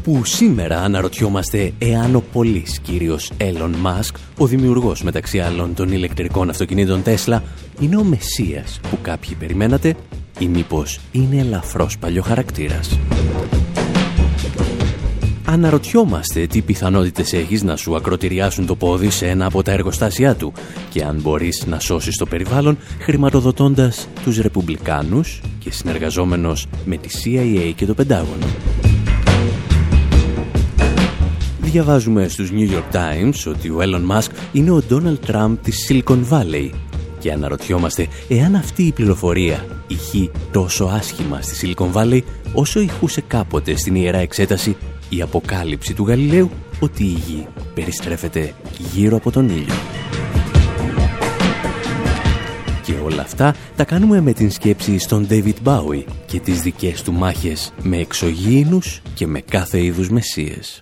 Όπου σήμερα αναρωτιόμαστε εάν ο πολύς κύριος Elon Musk, ο δημιουργός μεταξύ άλλων των ηλεκτρικών αυτοκινήτων Tesla, είναι ο Μεσσίας που κάποιοι περιμένατε ή μήπως είναι ελαφρώς παλιοχαρακτήρας. Αναρωτιόμαστε τι πιθανότητες έχεις να σου ακροτηριάσουν το πόδι σε ένα από τα εργοστάσια του και αν μπορείς να σώσεις το περιβάλλον χρηματοδοτώντας τους Ρεπουμπλικάνους και συνεργαζόμενος με τη CIA και το Πεντάγωνο διαβάζουμε στους New York Times ότι ο Elon Musk είναι ο Donald Trump της Silicon Valley και αναρωτιόμαστε εάν αυτή η πληροφορία ηχεί τόσο άσχημα στη Silicon Valley όσο ηχούσε κάποτε στην Ιερά Εξέταση η αποκάλυψη του Γαλιλαίου ότι η γη περιστρέφεται γύρω από τον ήλιο. Και όλα αυτά τα κάνουμε με την σκέψη στον David Bowie και τις δικές του μάχες με εξωγήινους και με κάθε είδους μεσίες.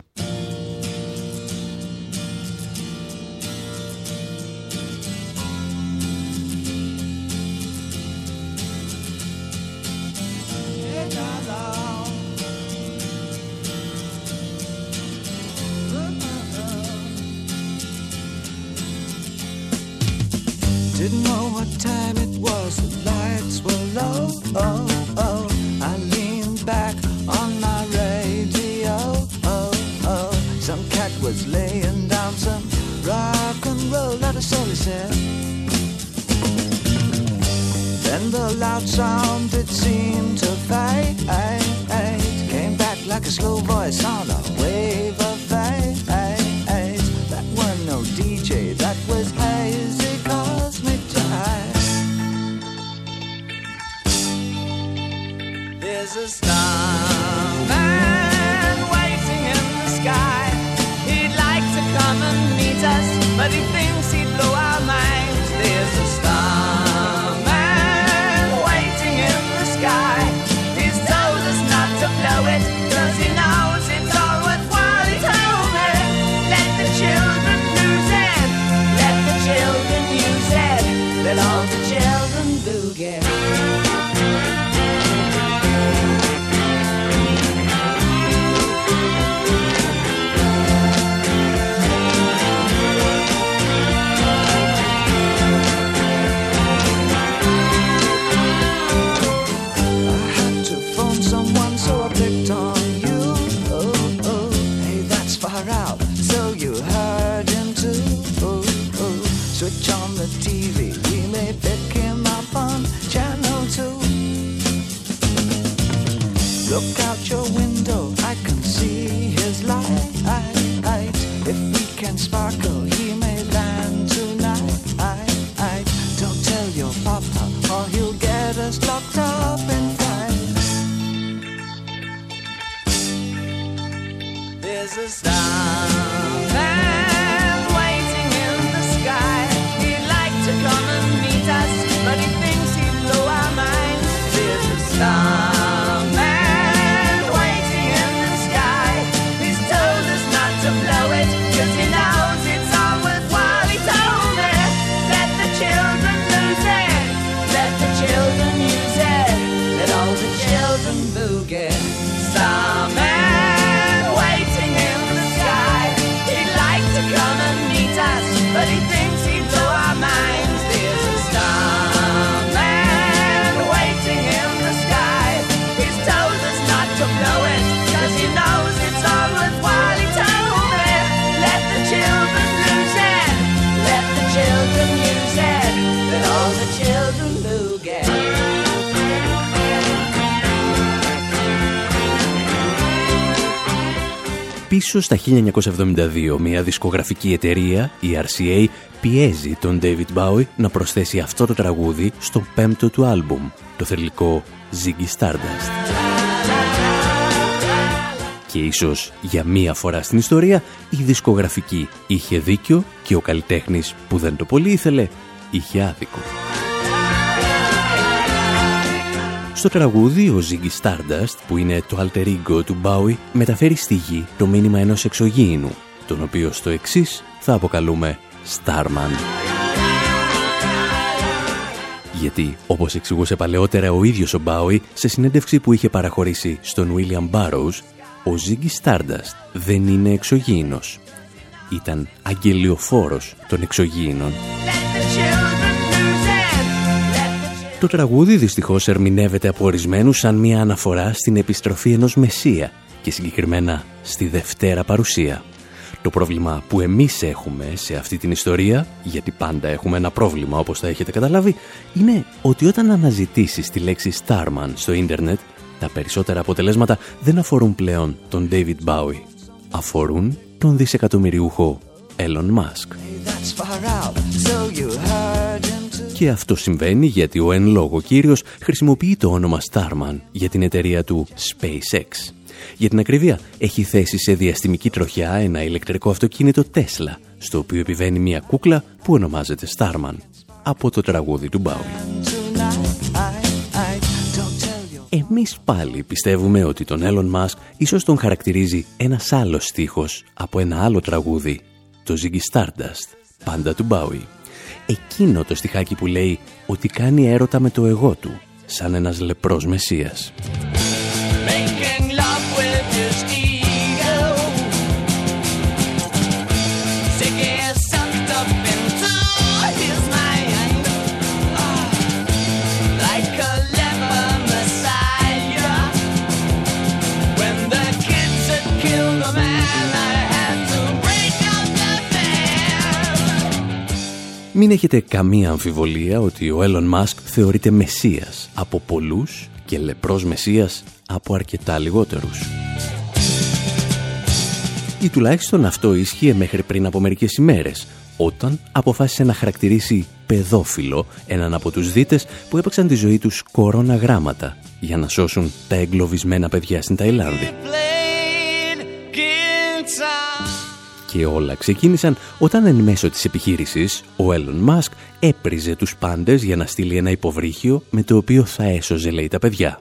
Πίσω στα 1972 μια δισκογραφική εταιρεία, η RCA, πιέζει τον David Bowie να προσθέσει αυτό το τραγούδι στο πέμπτο του άλμπουμ, το θερλικό Ziggy Stardust. Και ίσως για μία φορά στην ιστορία η δισκογραφική είχε δίκιο και ο καλλιτέχνης που δεν το πολύ ήθελε είχε άδικο. Στο τραγούδι, ο Ziggy Stardust, που είναι το alter ego του Bowie, μεταφέρει στη γη το μήνυμα ενός εξωγήινου, τον οποίο στο εξής θα αποκαλούμε Starman. Γιατί, όπως εξηγούσε παλαιότερα ο ίδιος ο Bowie, σε συνέντευξη που είχε παραχωρήσει στον William Burroughs, ο Ziggy Stardust δεν είναι εξωγήινος. Ήταν αγγελιοφόρος των εξωγήινων. Το τραγούδι δυστυχώς ερμηνεύεται από ορισμένους σαν μια αναφορά στην επιστροφή ενός Μεσσία και συγκεκριμένα στη Δευτέρα Παρουσία. Το πρόβλημα που εμείς έχουμε σε αυτή την ιστορία, γιατί πάντα έχουμε ένα πρόβλημα όπως θα έχετε καταλάβει, είναι ότι όταν αναζητήσεις τη λέξη Starman στο ίντερνετ, τα περισσότερα αποτελέσματα δεν αφορούν πλέον τον David Bowie. Αφορούν τον δισεκατομμυριούχο Elon Musk. Και αυτό συμβαίνει γιατί ο εν λόγω κύριος χρησιμοποιεί το όνομα Starman για την εταιρεία του SpaceX. Για την ακριβία, έχει θέσει σε διαστημική τροχιά ένα ηλεκτρικό αυτοκίνητο Tesla, στο οποίο επιβαίνει μια κούκλα που ονομάζεται Starman, από το τραγούδι του Bowie. Εμείς πάλι πιστεύουμε ότι τον Elon Musk ίσως τον χαρακτηρίζει ένας άλλος στίχος από ένα άλλο τραγούδι, το Ziggy Stardust, πάντα του Bowie. Εκείνο το στιχάκι που λέει ότι κάνει έρωτα με το εγώ του, σαν ένας λεπρός μεσσίας. Μην έχετε καμία αμφιβολία ότι ο Έλλον Μάσκ θεωρείται μεσίας από πολλούς και λεπρός μεσίας από αρκετά λιγότερους. Ή τουλάχιστον αυτό ίσχυε μέχρι πριν από μερικές ημέρες, όταν αποφάσισε να χαρακτηρίσει παιδόφιλο έναν από τους δίτες που έπαιξαν τη ζωή τους κορώνα γράμματα για να σώσουν τα εγκλωβισμένα παιδιά στην Ταϊλάνδη. Και όλα ξεκίνησαν όταν εν μέσω της επιχείρησης ο Έλλον Μάσκ έπριζε τους πάντες για να στείλει ένα υποβρύχιο με το οποίο θα έσωζε λέει τα παιδιά.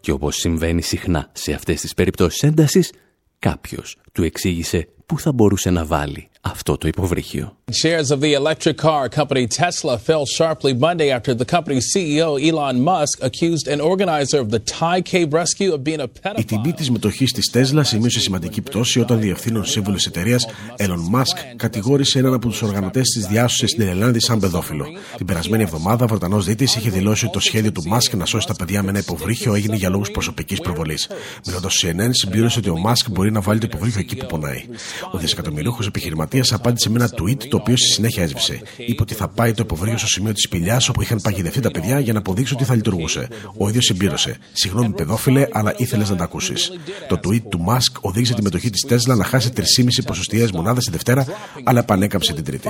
Και όπως συμβαίνει συχνά σε αυτές τις περιπτώσεις έντασης, κάποιος του εξήγησε πού θα μπορούσε να βάλει αυτό το υποβρύχιο. Shares of the electric car company Tesla fell sharply Monday after the company's CEO Elon Musk accused an organizer of the Thai cave rescue of being a pedophile. Η τιμή της μετοχής της Tesla σημείωσε σημαντική πτώση όταν διευθύνων σύμβουλο εταιρείας Elon Musk κατηγόρησε έναν από τους οργανωτές της διάσωσης στην Ελλάνδη σαν παιδόφιλο. Την περασμένη εβδομάδα, ο Βρετανός Δίτης είχε δηλώσει ότι το σχέδιο του Musk να σώσει τα παιδιά με ένα υποβρύχιο έγινε για λόγους προσωπικής προβολής. Μιλώντας στο CNN, συμπλήρωσε ότι ο Musk μπορεί να βάλει το υποβρύχιο εκεί που πονάει. Ο δισεκατομμυρίουχος επιχειρηματίας απάντησε με ένα tweet το οποίο στη συνέχεια έσβησε. Είπε ότι θα πάει το υποβρύχιο στο σημείο της σπηλιάς όπου είχαν παγιδευτεί τα παιδιά για να αποδείξει ότι θα λειτουργούσε. Ο ίδιος συμπλήρωσε. Συγγνώμη, παιδόφιλε, αλλά ήθελες να τα ακούσεις. Το tweet του Musk οδήγησε τη μετοχή της Tesla να χάσει 3,5 ποσοστιαίες μονάδες τη Δευτέρα, αλλά επανέκαμψε την Τρίτη.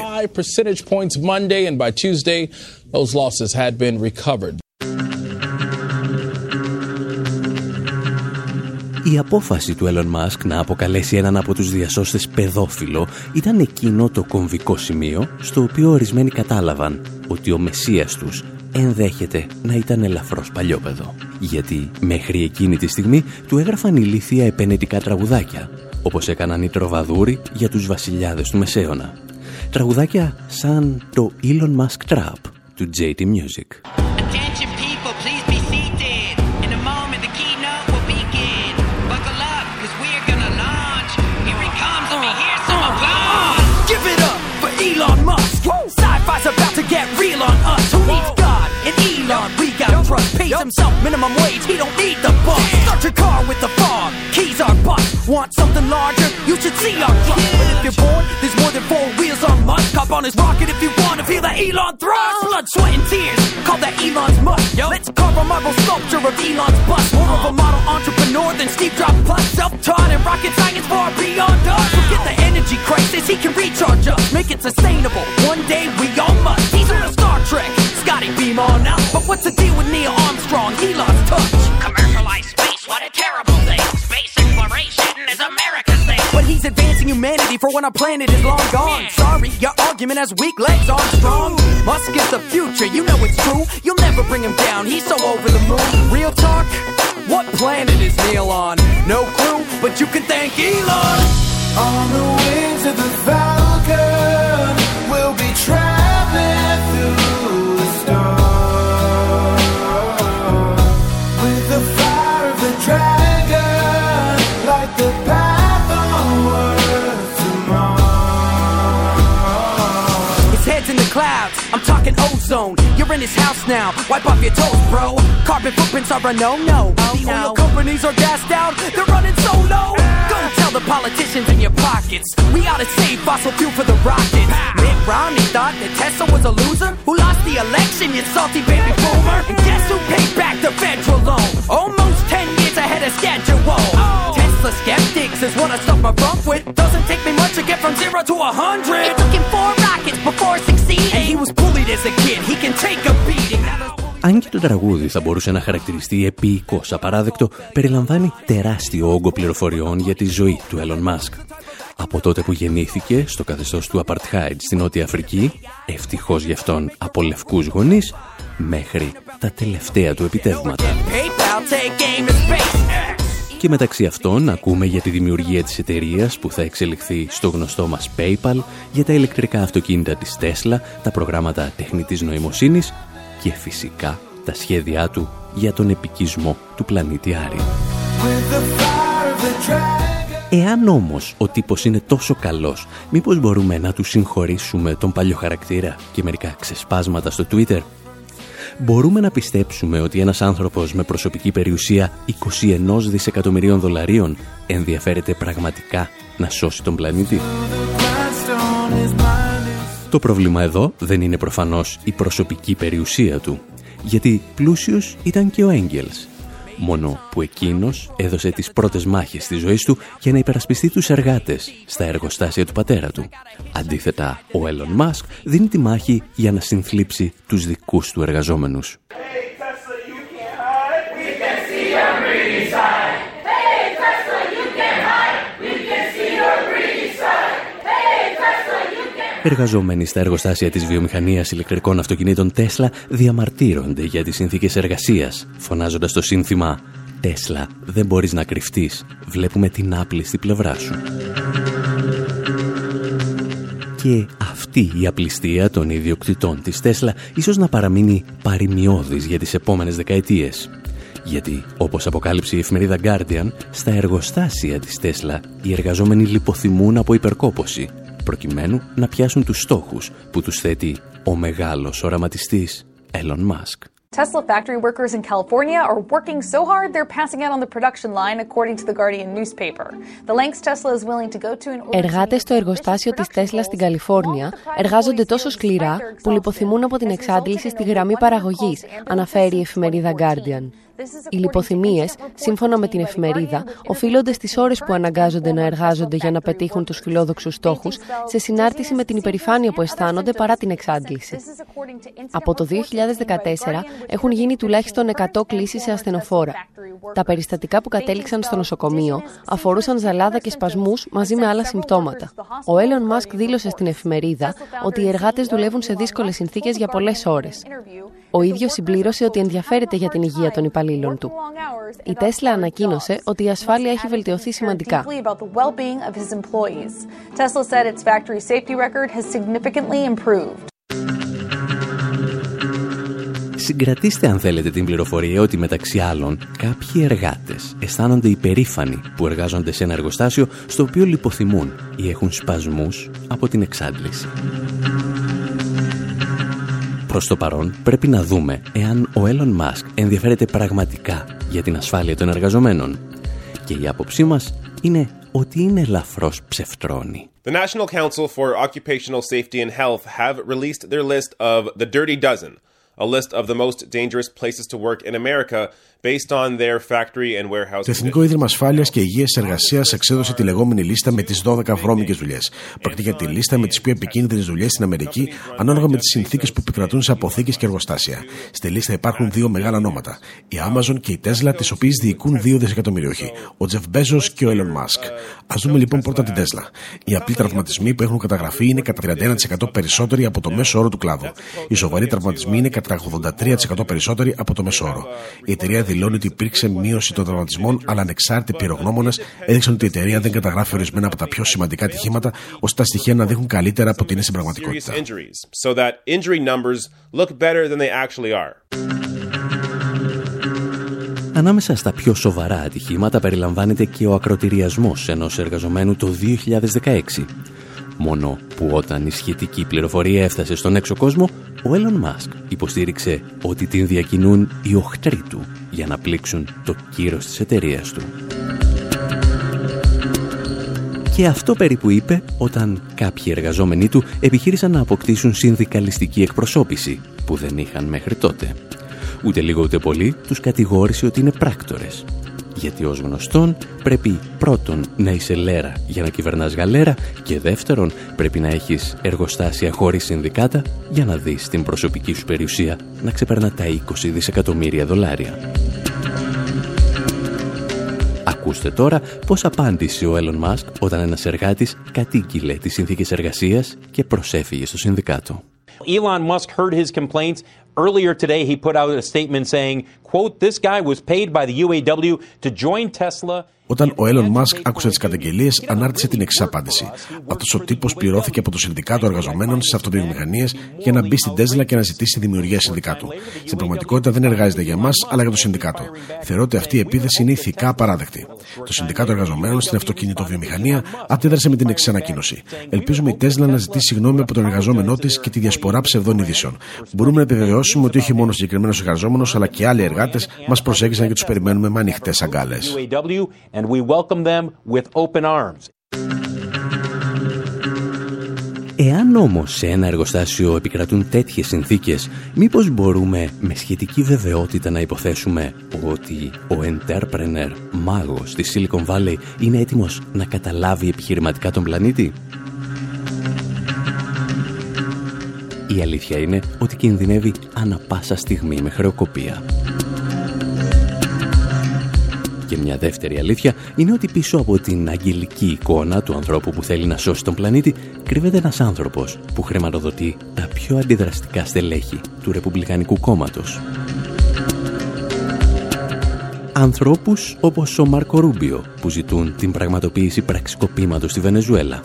Η απόφαση του Elon Musk να αποκαλέσει έναν από τους διασώστες παιδόφιλο ήταν εκείνο το κομβικό σημείο στο οποίο ορισμένοι κατάλαβαν ότι ο μεσίας τους ενδέχεται να ήταν ελαφρώς παλιόπαιδο. Γιατί μέχρι εκείνη τη στιγμή του έγραφαν ηλίθια επενετικά τραγουδάκια, όπως έκαναν οι τροβαδούροι για τους βασιλιάδες του Μεσαίωνα. Τραγουδάκια σαν το Elon Musk Trap του JT Music. Pays yep. himself minimum wage, he don't need the boss. Start your car with the fog, keys are bust. Want something larger? You should see our truck. But if you're bored, there's more than four wheels on Musk. Cop on his rocket if you want to feel the Elon thrust. Blood, sweat, and tears, call that Elon's must. Yo. Let's carve a marble sculpture of Elon's bust. More of a uh-huh. model entrepreneur than Steve Jobs plus. Self-taught and rocket science far beyond us. Forget the energy crisis, he can recharge us. Make it sustainable. One day we all must. He's on a Star Trek. Scotty beam on out. But what's the deal with Neil Armstrong? He lost touch. Commercialized space, what a terrible thing. Space exploration is. But he's advancing humanity for when our planet is long gone. Sorry, your argument has weak legs, arms strong. Musk is the future, you know it's true. You'll never bring him down, he's so over the moon. Real talk, what planet is Neil on? No clue, but you can thank Elon. On the wings of the Falcon, ozone. You're in his house now, wipe off your toes, bro. Carbon footprints are a no-no. Oh, the oil companies are gassed out, they're running so low. Go tell the politicians in your pockets, we ought to save fossil fuel for the rockets. Mitt Romney thought that Tesla was a loser, who lost the election, you salty baby boomer. And guess who paid back the federal loan? Almost 10 years ahead of schedule. Oh. Tesla skeptics is what I stuff my rump with. Doesn't take me much to get from zero to a hundred. It took him four rockets before succeeding. And he was bullied as a kid. He can take a beating. Now those Αν και το τραγούδι θα μπορούσε να χαρακτηριστεί επίοικος απαράδεκτο, περιλαμβάνει τεράστιο όγκο πληροφοριών για τη ζωή του Elon Musk. Από τότε που γεννήθηκε στο καθεστώς του Apartheid στη Νότια Αφρική, ευτυχώς γι' αυτόν από λευκούς γονείς, μέχρι τα τελευταία του επιτεύγματα. PayPal take game in space. Και μεταξύ αυτών ακούμε για τη δημιουργία της εταιρείας που θα εξελιχθεί στο γνωστό μας PayPal, για τα ηλεκτρικά αυτοκίνητα της Tesla, τα προγράμματα τεχνητής νοημοσύνης και φυσικά τα σχέδιά του για τον επικισμό του πλανήτη Άρη. With the fire of the dragon. Εάν όμως ο τύπος είναι τόσο καλός, μήπως μπορούμε να του συγχωρήσουμε τον παλιό χαρακτήρα και μερικά ξεσπάσματα στο Twitter; Μπορούμε να πιστέψουμε ότι ένας άνθρωπος με προσωπική περιουσία 21 δισεκατομμυρίων δολαρίων ενδιαφέρεται πραγματικά να σώσει τον πλανήτη; Το πρόβλημα εδώ δεν είναι προφανώς η προσωπική περιουσία του, γιατί πλούσιος ήταν και ο Έγγελς. Μόνο που εκείνος έδωσε τις πρώτες μάχες της ζωής του για να υπερασπιστεί τους εργάτες στα εργοστάσια του πατέρα του. Αντίθετα, ο Elon Musk δίνει τη μάχη για να συνθλίψει τους δικούς του εργαζόμενους. Εργαζόμενοι στα εργοστάσια της βιομηχανίας ηλεκτρικών αυτοκινήτων Τέσλα διαμαρτύρονται για τις συνθήκες εργασίας, φωνάζοντας το σύνθημα «Τέσλα, δεν μπορείς να κρυφτείς, βλέπουμε την άπλη στη πλευρά σου». Και αυτή η απληστία των ιδιοκτητών της Τέσλα ίσως να παραμείνει παρημιώδης για τις επόμενες δεκαετίες. Γιατί, όπως αποκάλυψε η εφημερίδα Guardian, στα εργοστάσια της Τέσλα οι εργαζόμενοι λιποθυμούν από υπερκόπωση, προκειμένου να πιάσουν τους στόχους που τους θέτει ο μεγάλος οραματιστής Elon Musk. Tesla factory workers in California are working so hard they're passing out on the production line, according to the Guardian newspaper. The lengths Tesla is willing to go to in order to Εργάτες στο εργοστάσιο της Τέσλα στην Καλιφόρνια εργάζονται τόσο σκληρά που λιποθυμούν από την εξάντληση στη γραμμή παραγωγής, αναφέρει η εφημερίδα Guardian. Οι λιποθυμίες, σύμφωνα με την εφημερίδα, οφείλονται στις ώρες που αναγκάζονται να εργάζονται για να πετύχουν τους φιλόδοξους στόχους, σε συνάρτηση με την υπερηφάνεια που αισθάνονται παρά την εξάντληση. Από το 2014 έχουν γίνει τουλάχιστον 100 κλήσεις σε ασθενοφόρα. Τα περιστατικά που κατέληξαν στο νοσοκομείο αφορούσαν ζαλάδα και σπασμούς μαζί με άλλα συμπτώματα. Ο Elon Musk δήλωσε στην εφημερίδα ότι οι εργάτες δουλεύουν σε δύσκολες συνθήκες για πολλές ώρες. Ο ίδιος συμπλήρωσε ότι ενδιαφέρεται για την υγεία των υπαλλήλων του. Η Τέσλα ανακοίνωσε ότι η ασφάλεια έχει βελτιωθεί σημαντικά. deeply about the well-being of his employees. Tesla said its factory safety record has significantly improved. Συγκρατήστε αν θέλετε την πληροφορία ότι μεταξύ άλλων κάποιοι εργάτες αισθάνονται υπερήφανοι που εργάζονται σε ένα εργοστάσιο στο οποίο λιποθυμούν ή έχουν σπασμούς από την εξάντληση. Προς το παρόν πρέπει να δούμε εάν ο Elon Musk ενδιαφέρεται πραγματικά για την ασφάλεια των εργαζομένων. Και η άποψή μας είναι ότι είναι ελαφρώς ψευτρώνει. The National Council for Occupational Safety and Health have released their list of the Dirty Dozen, a list of the most dangerous places to work in America based on their factory and warehouse. Το Εθνικό Ίδρυμα Ασφάλειας και Υγείας Εργασίας εξέδωσε τη λεγόμενη λίστα με τις 12 βρώμικες δουλειές. Πρόκειται για τη λίστα με τις πιο επικίνδυνες δουλειές στην Αμερική, ανάλογα με τις συνθήκες που επικρατούν σε αποθήκες και εργοστάσια. Στη λίστα υπάρχουν δύο μεγάλα ονόματα. Η Amazon και η Tesla, τις οποίες διοικούν 2 δισεκατομμυριούχοι. Ο Jeff Bezos και ο Elon Musk. Α δούμε λοιπόν πρώτα την Tesla. Οι απλοί τραυματισμοί που έχουν καταγραφεί είναι κατά 31% περισσότεροι από το μέσο όρο του κλάδου. Οι σοβαροί τραυματισμοί είναι κατά 83% περισσότεροι από το μέσο όρο. Η εταιρεία δηλώνει ότι υπήρξε μείωση των τραυματισμών, αλλά ανεξάρτητοι πυρογνώμονες έδειξαν ότι η εταιρεία δεν καταγράφει ορισμένα από τα πιο σημαντικά ατυχήματα, ώστε τα στοιχεία να δείχνουν καλύτερα από ότι είναι στην πραγματικότητα. Ανάμεσα στα πιο σοβαρά ατυχήματα περιλαμβάνεται και ο ακροτηριασμός ενός εργαζομένου το 2016. Μόνο που όταν η σχετική πληροφορία έφτασε στον έξω κόσμο, ο Elon Musk υποστήριξε ότι την διακινούν οι οχτροί του για να πλήξουν το κύρος της εταιρείας του. Και αυτό περίπου είπε όταν κάποιοι εργαζόμενοι του επιχείρησαν να αποκτήσουν συνδικαλιστική εκπροσώπηση που δεν είχαν μέχρι τότε. Ούτε λίγο ούτε πολύ τους κατηγόρησε ότι είναι πράκτορες γιατί ως γνωστόν πρέπει πρώτον να είσαι λέρα για να κυβερνάς γαλέρα και δεύτερον πρέπει να έχεις εργοστάσια χωρίς συνδικάτα για να δεις την προσωπική σου περιουσία να ξεπερνά τα 20 δισεκατομμύρια δολάρια. Ακούστε τώρα πώς απάντησε ο Έλλον Μάσκ όταν ένας εργάτης κατήγγειλε τις συνθήκες εργασίας και προσέφυγε στο συνδικάτο. Elon Musk heard his complaints Earlier today, he put out a statement saying, quote, this guy was paid by the UAW to join Tesla Όταν ο Elon Musk άκουσε τις καταγγελίες, ανάρτησε την εξής απάντηση. Αυτός ο τύπος πληρώθηκε από το Συνδικάτο Εργαζομένων στι Αυτοβιομηχανίες για να μπει στην Τέσλα και να ζητήσει δημιουργία συνδικάτου. Στην πραγματικότητα δεν εργάζεται για εμάς, αλλά για το Συνδικάτο. Θεωρώ ότι αυτή η επίθεση είναι ηθικά απαράδεκτη. Το Συνδικάτο Εργαζομένων στην Αυτοκινητοβιομηχανία αντίδρασε με την εξής ανακοίνωση. Ελπίζουμε η Τέσλα να ζητήσει συγγνώμη από τον εργαζόμενό της και τη διασπορά ψευδών ειδήσεων. Μπορούμε να επιβεβαιώσουμε ότι όχι μόνο συγκεκριμένος εργαζόμενος, αλλά και άλλοι εργάτες μας προσέγγισαν και τους περιμένουμε με ανοιχτές αγκάλες and we welcome them with open arms. Εάν όμως σε ένα εργοστάσιο επικρατούν τέτοιες συνθήκες, μήπως μπορούμε με σχετική βεβαιότητα να υποθέσουμε ότι ο entrepreneur μάγος της Silicon Valley είναι έτοιμος να καταλάβει επιχειρηματικά τον πλανήτη; Η αλήθεια είναι ότι κινδυνεύει ανα πάσα στιγμή με χρεοκοπία. Και μια δεύτερη αλήθεια είναι ότι πίσω από την αγγελική εικόνα του ανθρώπου που θέλει να σώσει τον πλανήτη κρύβεται ένας άνθρωπος που χρηματοδοτεί τα πιο αντιδραστικά στελέχη του Ρεπουμπλικανικού κόμματος. Ανθρώπους όπως ο Μάρκο Ρούμπιο που ζητούν την πραγματοποίηση πραξικοπήματος στη Βενεζουέλα.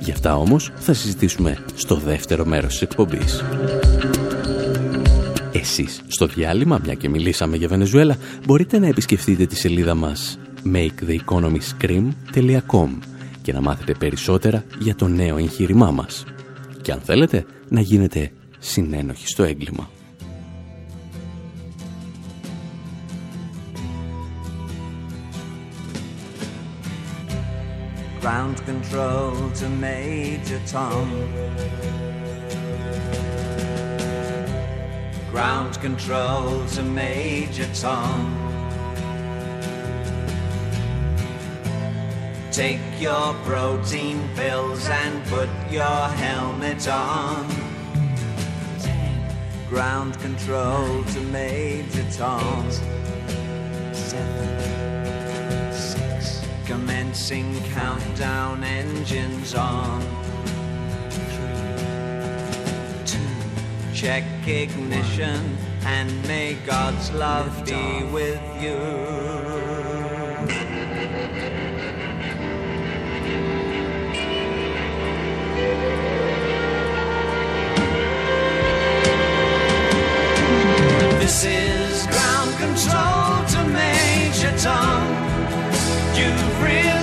Γι' αυτά όμως θα συζητήσουμε στο δεύτερο μέρος της εκπομπής. Εσείς στο διάλειμμα, μια και μιλήσαμε για Βενεζουέλα, μπορείτε να επισκεφτείτε τη σελίδα μας maketheeconomyscream.com και να μάθετε περισσότερα για το νέο εγχείρημά μας. Και αν θέλετε, να γίνετε συνένοχοι στο έγκλημα. Ground control to Major Tom. Ground control to Major Tom. Take your protein pills and put your helmet on. Ground control to Major Tom. Six. Commencing countdown engines on. Check ignition and may God's love be with you. This is ground control to Major Tom. You've really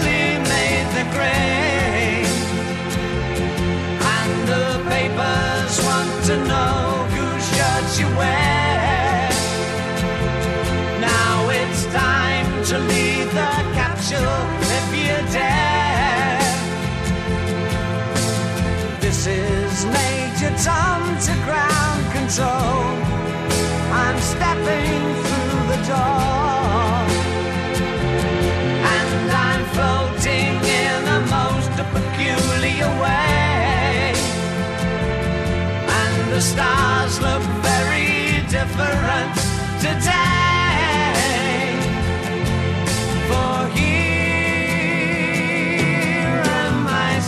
and so I'm stepping through the door. And I'm floating in the most peculiar way. And the stars look very different today.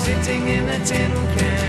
Sitting in a tin can.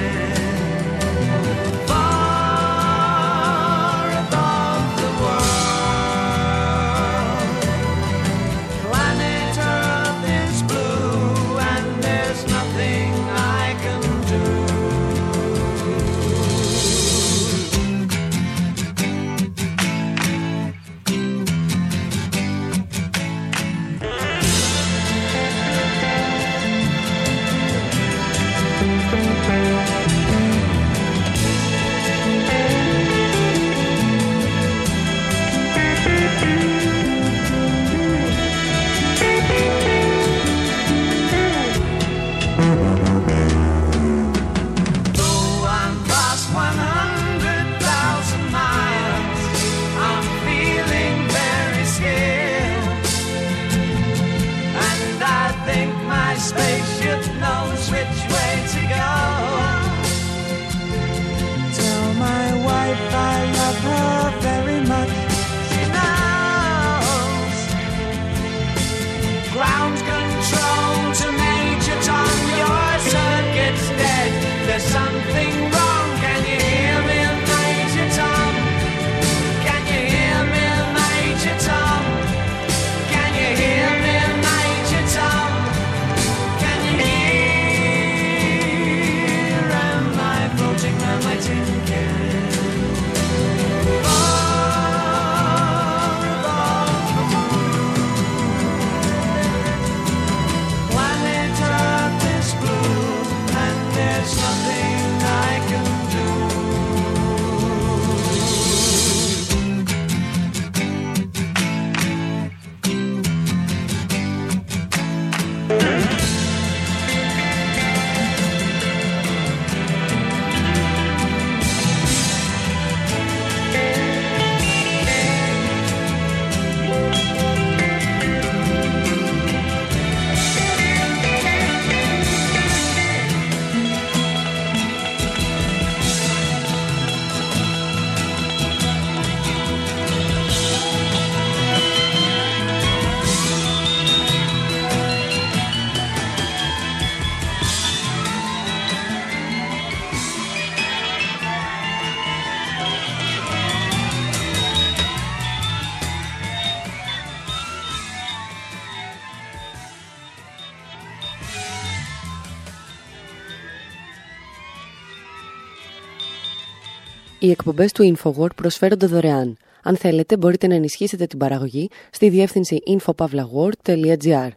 Εκπομπές του InfoWord προσφέρονται δωρεάν. Αν θέλετε, μπορείτε να ενισχύσετε την παραγωγή στη διεύθυνση infopavlagor.gr.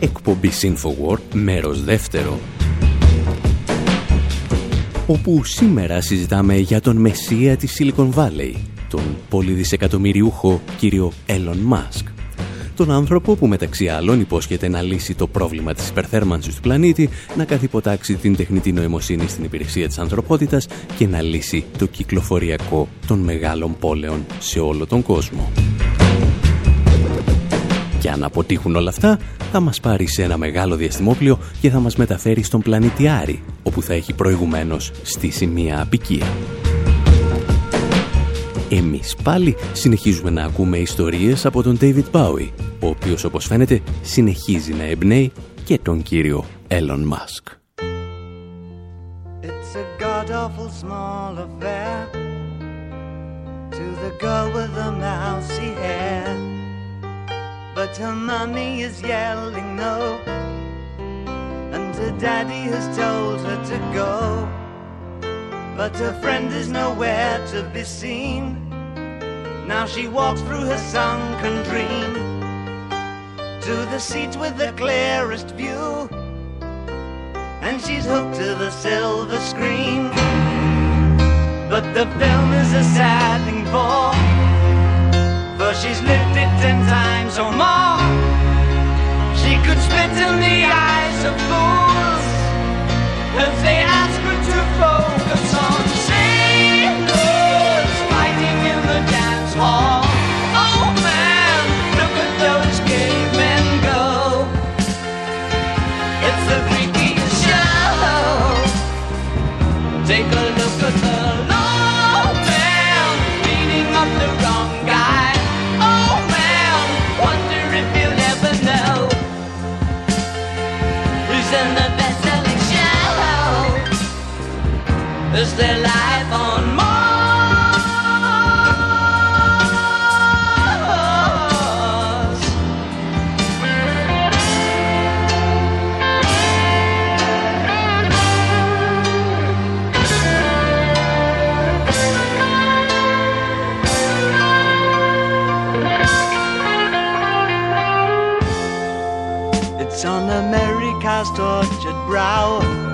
Εκπομπή InfoWord, μέρος δεύτερο. Όπου σήμερα συζητάμε για τον μεσία της Silicon Valley, τον πολυδισεκατομμυριούχο κύριο Elon Musk τον άνθρωπο που μεταξύ άλλων υπόσχεται να λύσει το πρόβλημα της υπερθέρμανσης του πλανήτη, να καθυποτάξει την τεχνητή νοημοσύνη στην υπηρεσία της ανθρωπότητας και να λύσει το κυκλοφοριακό των μεγάλων πόλεων σε όλο τον κόσμο. Και αν αποτύχουν όλα αυτά, θα μας πάρει σε ένα μεγάλο διαστημόπλιο και θα μας μεταφέρει στον πλανήτη Άρη, όπου θα έχει προηγουμένως στήσει μια απικία. Εμείς πάλι συνεχίζουμε να ακούμε ιστορίες από τον David Bowie, ο οποίος όπως φαίνεται συνεχίζει να εμπνέει και τον κύριο Elon Musk. It's a god-awful small affair To the girl with the mousy hair But her mommy is yelling no And her daddy has told her to go But her friend is nowhere to be seen Now she walks through her sunken dream to the seat with the clearest view, and she's hooked to the silver screen. But the film is a sad thing for, for she's lived it ten times or more. She could spit in the eyes of fools if they ask her to Take Is their life on Mars? It's on America's tortured brow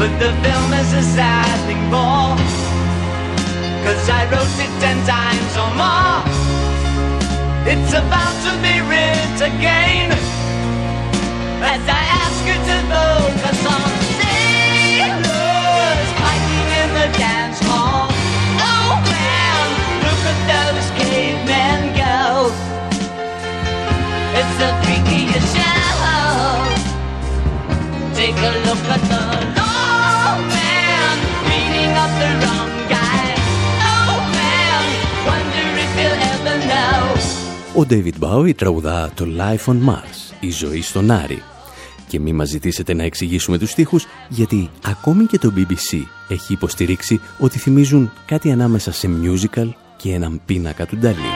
But the film is a sad thing more. Cause I wrote it ten times or more. It's about to be writ again. As I ask you to focus on sailors fighting in the dance hall. Oh man, look at those cavemen go. It's the freakiest show. Take a look at the Ο David Bowie τραγουδά το Life on Mars, η ζωή στον Άρη. Και μη μας ζητήσετε να εξηγήσουμε τους στίχους, γιατί ακόμη και το BBC έχει υποστηρίξει ότι θυμίζουν κάτι ανάμεσα σε musical και έναν πίνακα του Νταλή.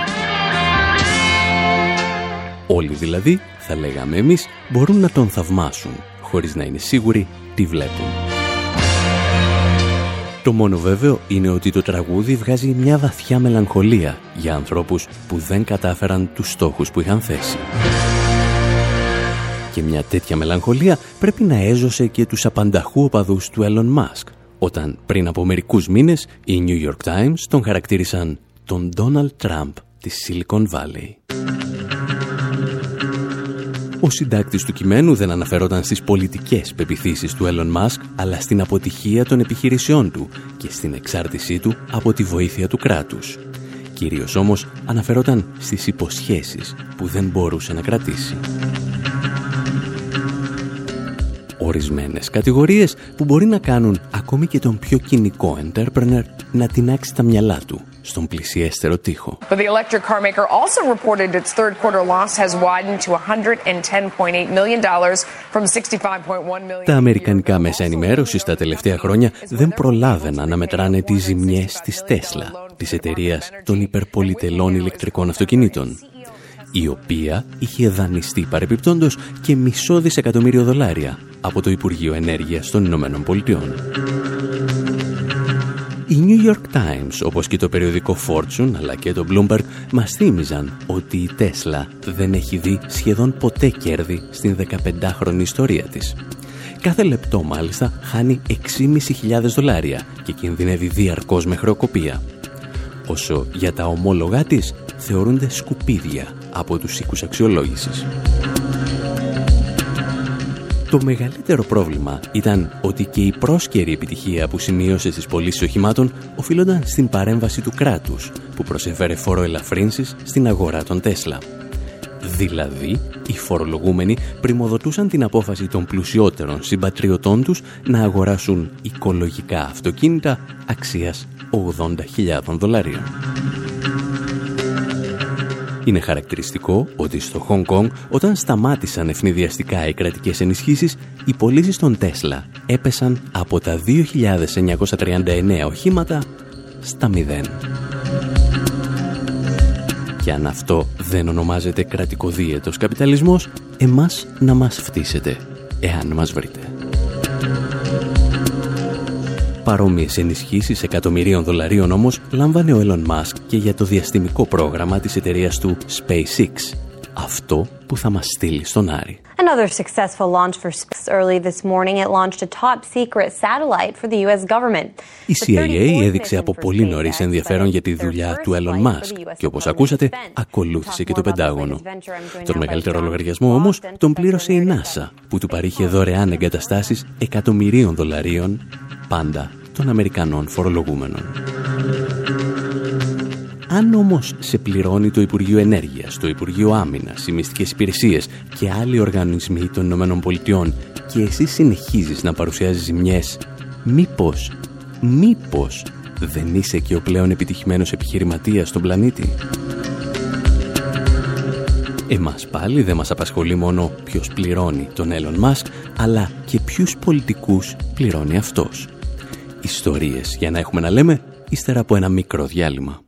Όλοι δηλαδή, θα λέγαμε εμείς, μπορούν να τον θαυμάσουν, χωρίς να είναι σίγουροι τι βλέπουν. Το μόνο βέβαιο είναι ότι το τραγούδι βγάζει μια βαθιά μελαγχολία για ανθρώπους που δεν κατάφεραν τους στόχους που είχαν θέσει. Και μια τέτοια μελαγχολία πρέπει να έζωσε και τους απανταχού οπαδούς του Elon Musk, όταν πριν από μερικούς μήνες οι New York Times τον χαρακτήρισαν τον Donald Trump της Silicon Valley. Ο συντάκτης του κειμένου δεν αναφερόταν στις πολιτικές πεπιθήσεις του Elon Musk, αλλά στην αποτυχία των επιχειρήσεών του και στην εξάρτησή του από τη βοήθεια του κράτους. Κυρίως όμως αναφερόταν στις υποσχέσεις που δεν μπορούσε να κρατήσει. Ορισμένες κατηγορίες που μπορεί να κάνουν ακόμη και τον πιο κοινικό entrepreneur να τεινάξει τα μυαλά του στον πλησιέστερο τοίχο. But the electric car maker also reported its third quarter loss has widened to 110.8 million dollars from 65.1 million. Τα αμερικανικά μέσα ενημέρωσης τα τελευταία χρόνια δεν προλάβαιναν να μετράνε τις ζημιές της Τέσλα, της εταιρείας των υπερπολιτελών ηλεκτρικών αυτοκινήτων, η οποία είχε δανειστεί παρεπιπτόντος και μισό δισεκατομμύριο δολάρια από το Υπουργείο Ενέργειας των Ηνωμένων Πολιτειών. Οι New York Times, όπως και το περιοδικό Fortune, αλλά και το Bloomberg, μας θύμιζαν ότι η Tesla δεν έχει δει σχεδόν ποτέ κέρδη στην 15χρονη ιστορία της. Κάθε λεπτό μάλιστα χάνει 6.500 δολάρια και κινδυνεύει διαρκώς με χρεοκοπία. Όσο για τα ομόλογά της θεωρούνται σκουπίδια από τους οίκους αξιολόγησης. Το μεγαλύτερο πρόβλημα ήταν ότι και η πρόσκαιρη επιτυχία που σημείωσε στις πωλήσεις οχημάτων οφείλονταν στην παρέμβαση του κράτους που προσέφερε φοροελαφρύνσεις στην αγορά των Τέσλα. Δηλαδή, οι φορολογούμενοι πρημοδοτούσαν την απόφαση των πλουσιότερων συμπατριωτών τους να αγοράσουν οικολογικά αυτοκίνητα αξίας 80.000 δολαρίων. Είναι χαρακτηριστικό ότι στο Χονγκ Κονγκ όταν σταμάτησαν ευνηδιαστικά οι κρατικές ενισχύσεις, οι πωλήσεις των Τέσλα έπεσαν από τα 2.939 οχήματα στα 0. Και αν αυτό δεν ονομάζεται κρατικοδίαιτος καπιταλισμός, εμάς να μας φτύσετε, εάν μας βρείτε. Παρόμοιες ενισχύσεις εκατομμυρίων δολαρίων όμως λάμβανε ο Elon Musk και για το διαστημικό πρόγραμμα της εταιρείας του SpaceX, αυτό που θα μας στείλει στον Άρη. Another successful launch for space early this morning. It launched a top secret satellite for the US government. Η CIA έδειξε από πολύ νωρίς ενδιαφέρον για τη δουλειά του Elon Musk και όπως ακούσατε ακολούθησε και το Πεντάγωνο. Τον μεγαλύτερο λογαριασμό όμως τον πλήρωσε η NASA που του παρήχε δωρεάν εγκαταστάσεις εκατομμυρίων δολαρίων πάντα των Αμερικανών φορολογούμενων. Αν όμως σε πληρώνει το Υπουργείο Ενέργειας, το Υπουργείο Άμυνας, οι μυστικές υπηρεσίες και άλλοι οργανισμοί των Ηνωμένων Πολιτειών και εσύ συνεχίζεις να παρουσιάζεις ζημιές, μήπως, μήπως δεν είσαι και ο πλέον επιτυχημένος επιχειρηματίας στον πλανήτη; Εμάς πάλι δεν μας απασχολεί μόνο ποιος πληρώνει τον Elon Musk, αλλά και ποιους πολιτικούς πληρώνει αυτός. Ιστορίες για να έχουμε να λέμε, ύστερα από ένα μικρό διάλειμμα.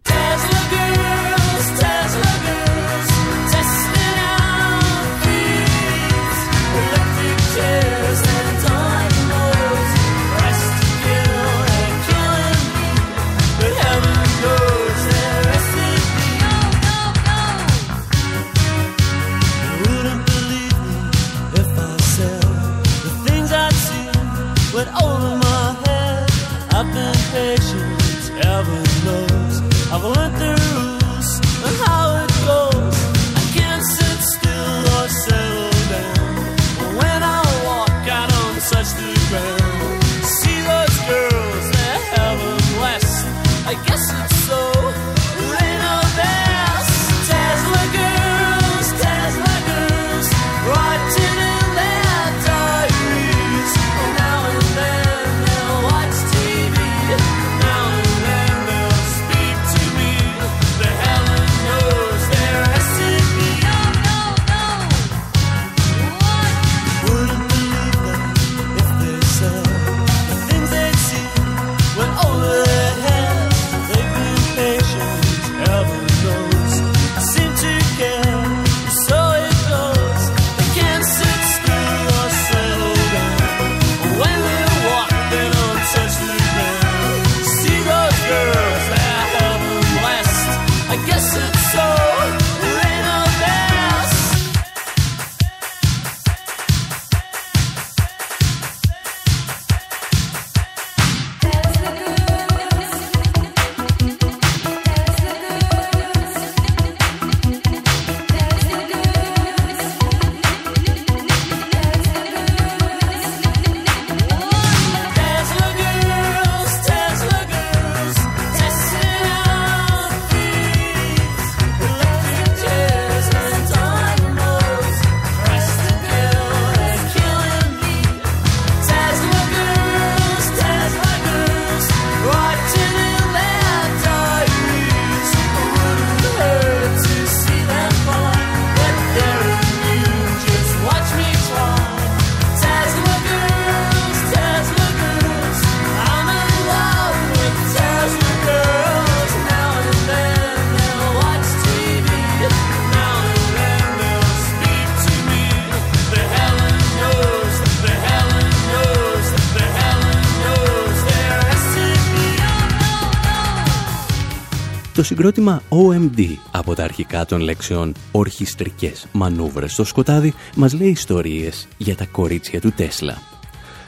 Συγκρότημα OMD από τα αρχικά των λέξεων ορχιστρικές μανούβρες στο σκοτάδι μας λέει ιστορίες για τα κορίτσια του Τέσλα.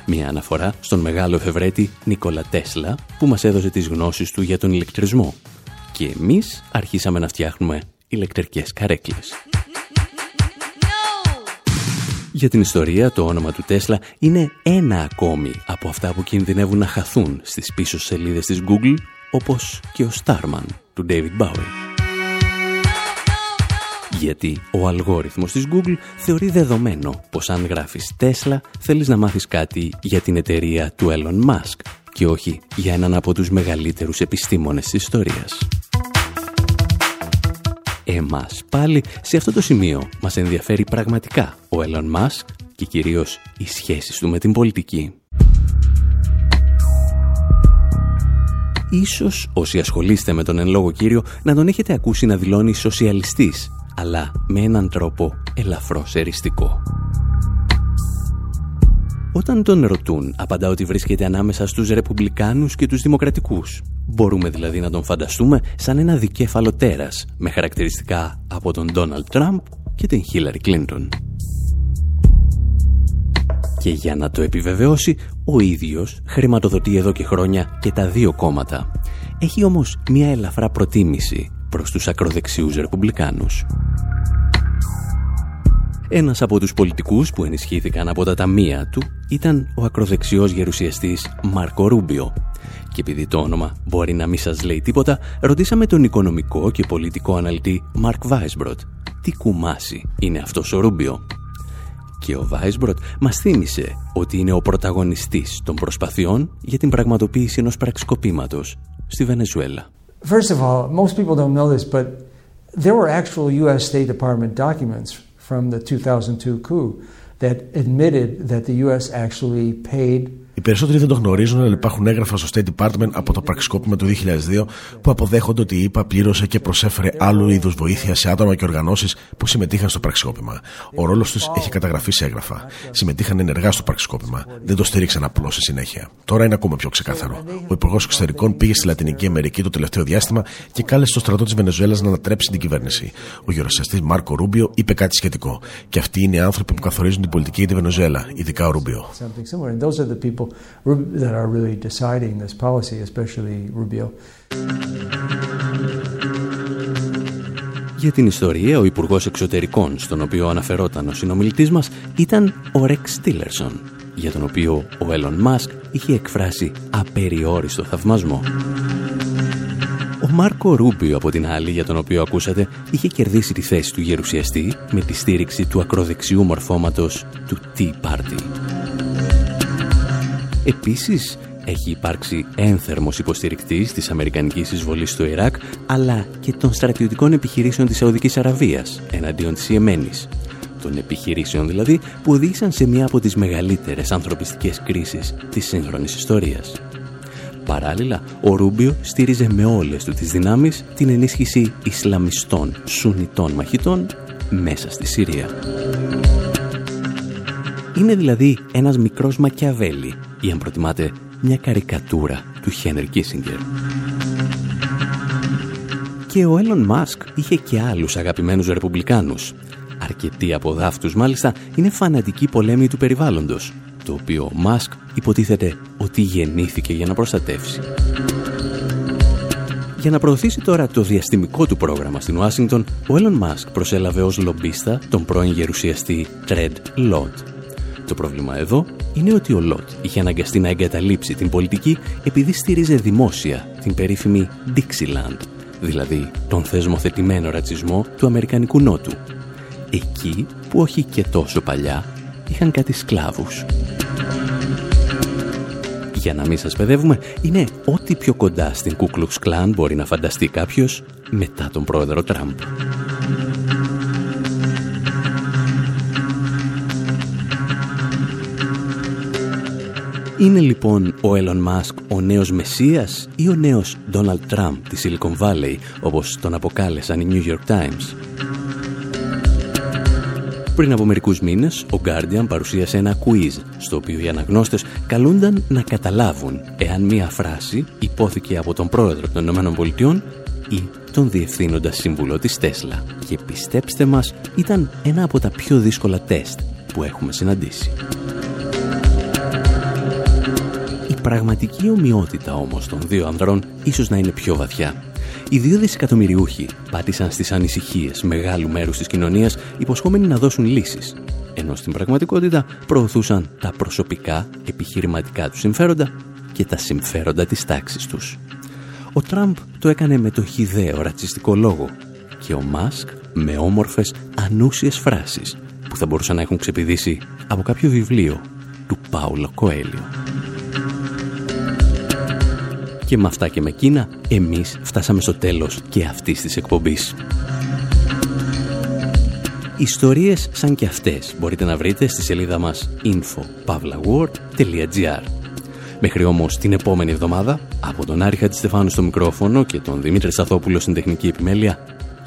Μια αναφορά στον μεγάλο εφευρέτη Νίκολα Τέσλα που μας έδωσε τις γνώσεις του για τον ηλεκτρισμό. Και εμείς αρχίσαμε να φτιάχνουμε ηλεκτρικές καρέκλες. Για την ιστορία, το όνομα του Τέσλα είναι ένα ακόμη από αυτά που κινδυνεύουν να χαθούν στις πίσω σελίδες της Google, όπως και ο Starman του David Bowie. Γιατί ο αλγόριθμος της Google θεωρεί δεδομένο πως αν γράφεις Tesla θέλεις να μάθεις κάτι για την εταιρεία του Elon Musk και όχι για έναν από τους μεγαλύτερους επιστήμονες της ιστορίας. Εμάς πάλι σε αυτό το σημείο μας ενδιαφέρει πραγματικά ο Elon Musk και κυρίως οι σχέσεις του με την πολιτική. Ίσως όσοι ασχολείστε με τον εν λόγω κύριο να τον έχετε ακούσει να δηλώνει σοσιαλιστής, αλλά με έναν τρόπο ελαφρώς εριστικό. Όταν τον ρωτούν, απαντά ότι βρίσκεται ανάμεσα στους ρεπουμπλικάνους και τους δημοκρατικούς. Μπορούμε δηλαδή να τον φανταστούμε σαν ένα δικέφαλο τέρας, με χαρακτηριστικά από τον Ντόναλτ Τραμπ και την Χίλαρη Κλίντον. Και για να το επιβεβαιώσει, ο ίδιος χρηματοδοτεί εδώ και χρόνια και τα δύο κόμματα. Έχει όμως μια ελαφρά προτίμηση προς τους ακροδεξιούς ρεπουμπλικάνους. Ένας από τους πολιτικούς που ενισχύθηκαν από τα ταμεία του ήταν ο ακροδεξιός γερουσιαστής Μάρκο Ρούμπιο. Και επειδή το όνομα μπορεί να μην σας λέει τίποτα, ρωτήσαμε τον οικονομικό και πολιτικό αναλυτή Μάρκ Βάισμπροτ. Τι κουμάσι είναι αυτός ο Ρούμπιο; Και ο Βάισμπροτ μας θύμισε ότι είναι ο πρωταγωνιστής των προσπαθειών για την πραγματοποίηση ενός πραξικοπήματος στη Βενεζουέλα. First of all, most people don't know this, but there were actual U.S. State Department documents from the 2002 coup that admitted that the U.S. actually paid Οι περισσότεροι δεν το γνωρίζουν, αλλά υπάρχουν έγγραφα στο State Department από το πραξικόπημα του 2002 που αποδέχονται ότι η ΕΠΑ πλήρωσε και προσέφερε άλλου είδους βοήθεια σε άτομα και οργανώσεις που συμμετείχαν στο πραξικόπημα. Ο ρόλος τους έχει καταγραφεί σε έγγραφα. Συμμετείχαν ενεργά στο πραξικόπημα. Δεν το στήριξαν απλώς στη συνέχεια. Τώρα είναι ακόμα πιο ξεκάθαρο. Ο Υπουργός Εξωτερικών πήγε στη Λατινική Αμερική το τελευταίο διάστημα και κάλεσε το στρατό της Βενεζουέλας να ανατρέψει την κυβέρνηση. Ο γερουσιαστή Μάρκο Ρούμπιο είπε κάτι σχετικό. Και αυτοί είναι οι άνθρωποι που καθορίζουν την πολιτική για τη Βενεζουέλα, ειδικά ο Ρούμπιο that are really deciding this policy, especially Rubio. Για την ιστορία, ο Υπουργός Εξωτερικών, στον οποίο αναφερόταν ο συνομιλητής μας, ήταν ο Ρεξ Τίλερσον, για τον οποίο ο Έλλον Μάσκ είχε εκφράσει απεριόριστο θαυμασμό. Ο Μάρκο Ρούμπιο, από την άλλη, για τον οποίο ακούσατε, είχε κερδίσει τη θέση του γερουσιαστή με τη στήριξη του ακροδεξιού μορφώματος του Tea Party. Επίσης, έχει υπάρξει ένθερμος υποστηρικτής της Αμερικανικής εισβολής στο Ιράκ, αλλά και των στρατιωτικών επιχειρήσεων της Σαουδικής Αραβίας εναντίον της Ιεμένης. Των επιχειρήσεων δηλαδή που οδήγησαν σε μια από τις μεγαλύτερες ανθρωπιστικές κρίσεις της σύγχρονης ιστορίας. Παράλληλα, ο Ρούμπιο στήριζε με όλες του τις δυνάμεις την ενίσχυση Ισλαμιστών Σουνιτών μαχητών μέσα στη Συρία. Είναι δηλαδή ένας μικρός Μακιαβέλη ή αν προτιμάτε μια καρικατούρα του Χένρι Κίσιγκερ. Και ο Έλλον Μάσκ είχε και άλλους αγαπημένους ρεπουμπλικάνους. Αρκετοί από δάφτους μάλιστα είναι φανατικοί πολέμοι του περιβάλλοντος, το οποίο ο Μάσκ υποτίθεται ότι γεννήθηκε για να προστατεύσει. Για να προωθήσει τώρα το διαστημικό του πρόγραμμα στην Ουάσιγκτον, ο Έλλον Μάσκ προσέλαβε ως λομπίστα τον πρώην γερουσιαστή Τρέντ Λόντ, το πρόβλημα εδώ είναι ότι ο Λότ είχε αναγκαστεί να εγκαταλείψει την πολιτική επειδή στήριζε δημόσια την περίφημη Dixieland, δηλαδή τον θεσμοθετημένο ρατσισμό του Αμερικανικού Νότου. Εκεί που όχι και τόσο παλιά είχαν κάτι σκλάβους. Για να μην σας παιδεύουμε, είναι ό,τι πιο κοντά στην Ku Klux Klan μπορεί να φανταστεί κάποιος μετά τον πρόεδρο Τραμπ. Είναι λοιπόν ο Elon Musk ο νέος Μεσσίας ή ο νέος Donald Trump της Silicon Valley, όπως τον αποκάλεσαν οι New York Times; Πριν από μερικούς μήνες, ο Guardian παρουσίασε ένα quiz, στο οποίο οι αναγνώστες καλούνταν να καταλάβουν εάν μία φράση υπόθηκε από τον πρόεδρο των ΗΠΑ ή τον διευθύνοντα σύμβουλο της Τέσλα. Και πιστέψτε μας, ήταν ένα από τα πιο δύσκολα τεστ που έχουμε συναντήσει. Πραγματική ομοιότητα όμως των δύο ανδρών ίσως να είναι πιο βαθιά. Οι δύο δισεκατομμυριούχοι πάτησαν στις ανησυχίες μεγάλου μέρους της κοινωνίας υποσχόμενοι να δώσουν λύσεις, ενώ στην πραγματικότητα προωθούσαν τα προσωπικά επιχειρηματικά τους συμφέροντα και τα συμφέροντα της τάξης τους. Ο Τραμπ το έκανε με το χιδαίο ρατσιστικό λόγο και ο Μάσκ με όμορφες ανούσιες φράσεις που θα μπορούσαν να έχουν ξεπηδήσει από κάποιο βιβλίο του Πάουλο Κοέλιο. Και με αυτά και με εκείνα, εμείς φτάσαμε στο τέλος και αυτής της εκπομπής. Ιστορίες σαν και αυτές μπορείτε να βρείτε στη σελίδα μας info.pavlaword.gr Μέχρι όμως την επόμενη εβδομάδα, από τον Άρη Χατζηστεφάνου στο μικρόφωνο και τον Δημήτρη Σαθόπουλο στην τεχνική επιμέλεια,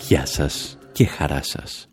γεια σας και χαρά σας.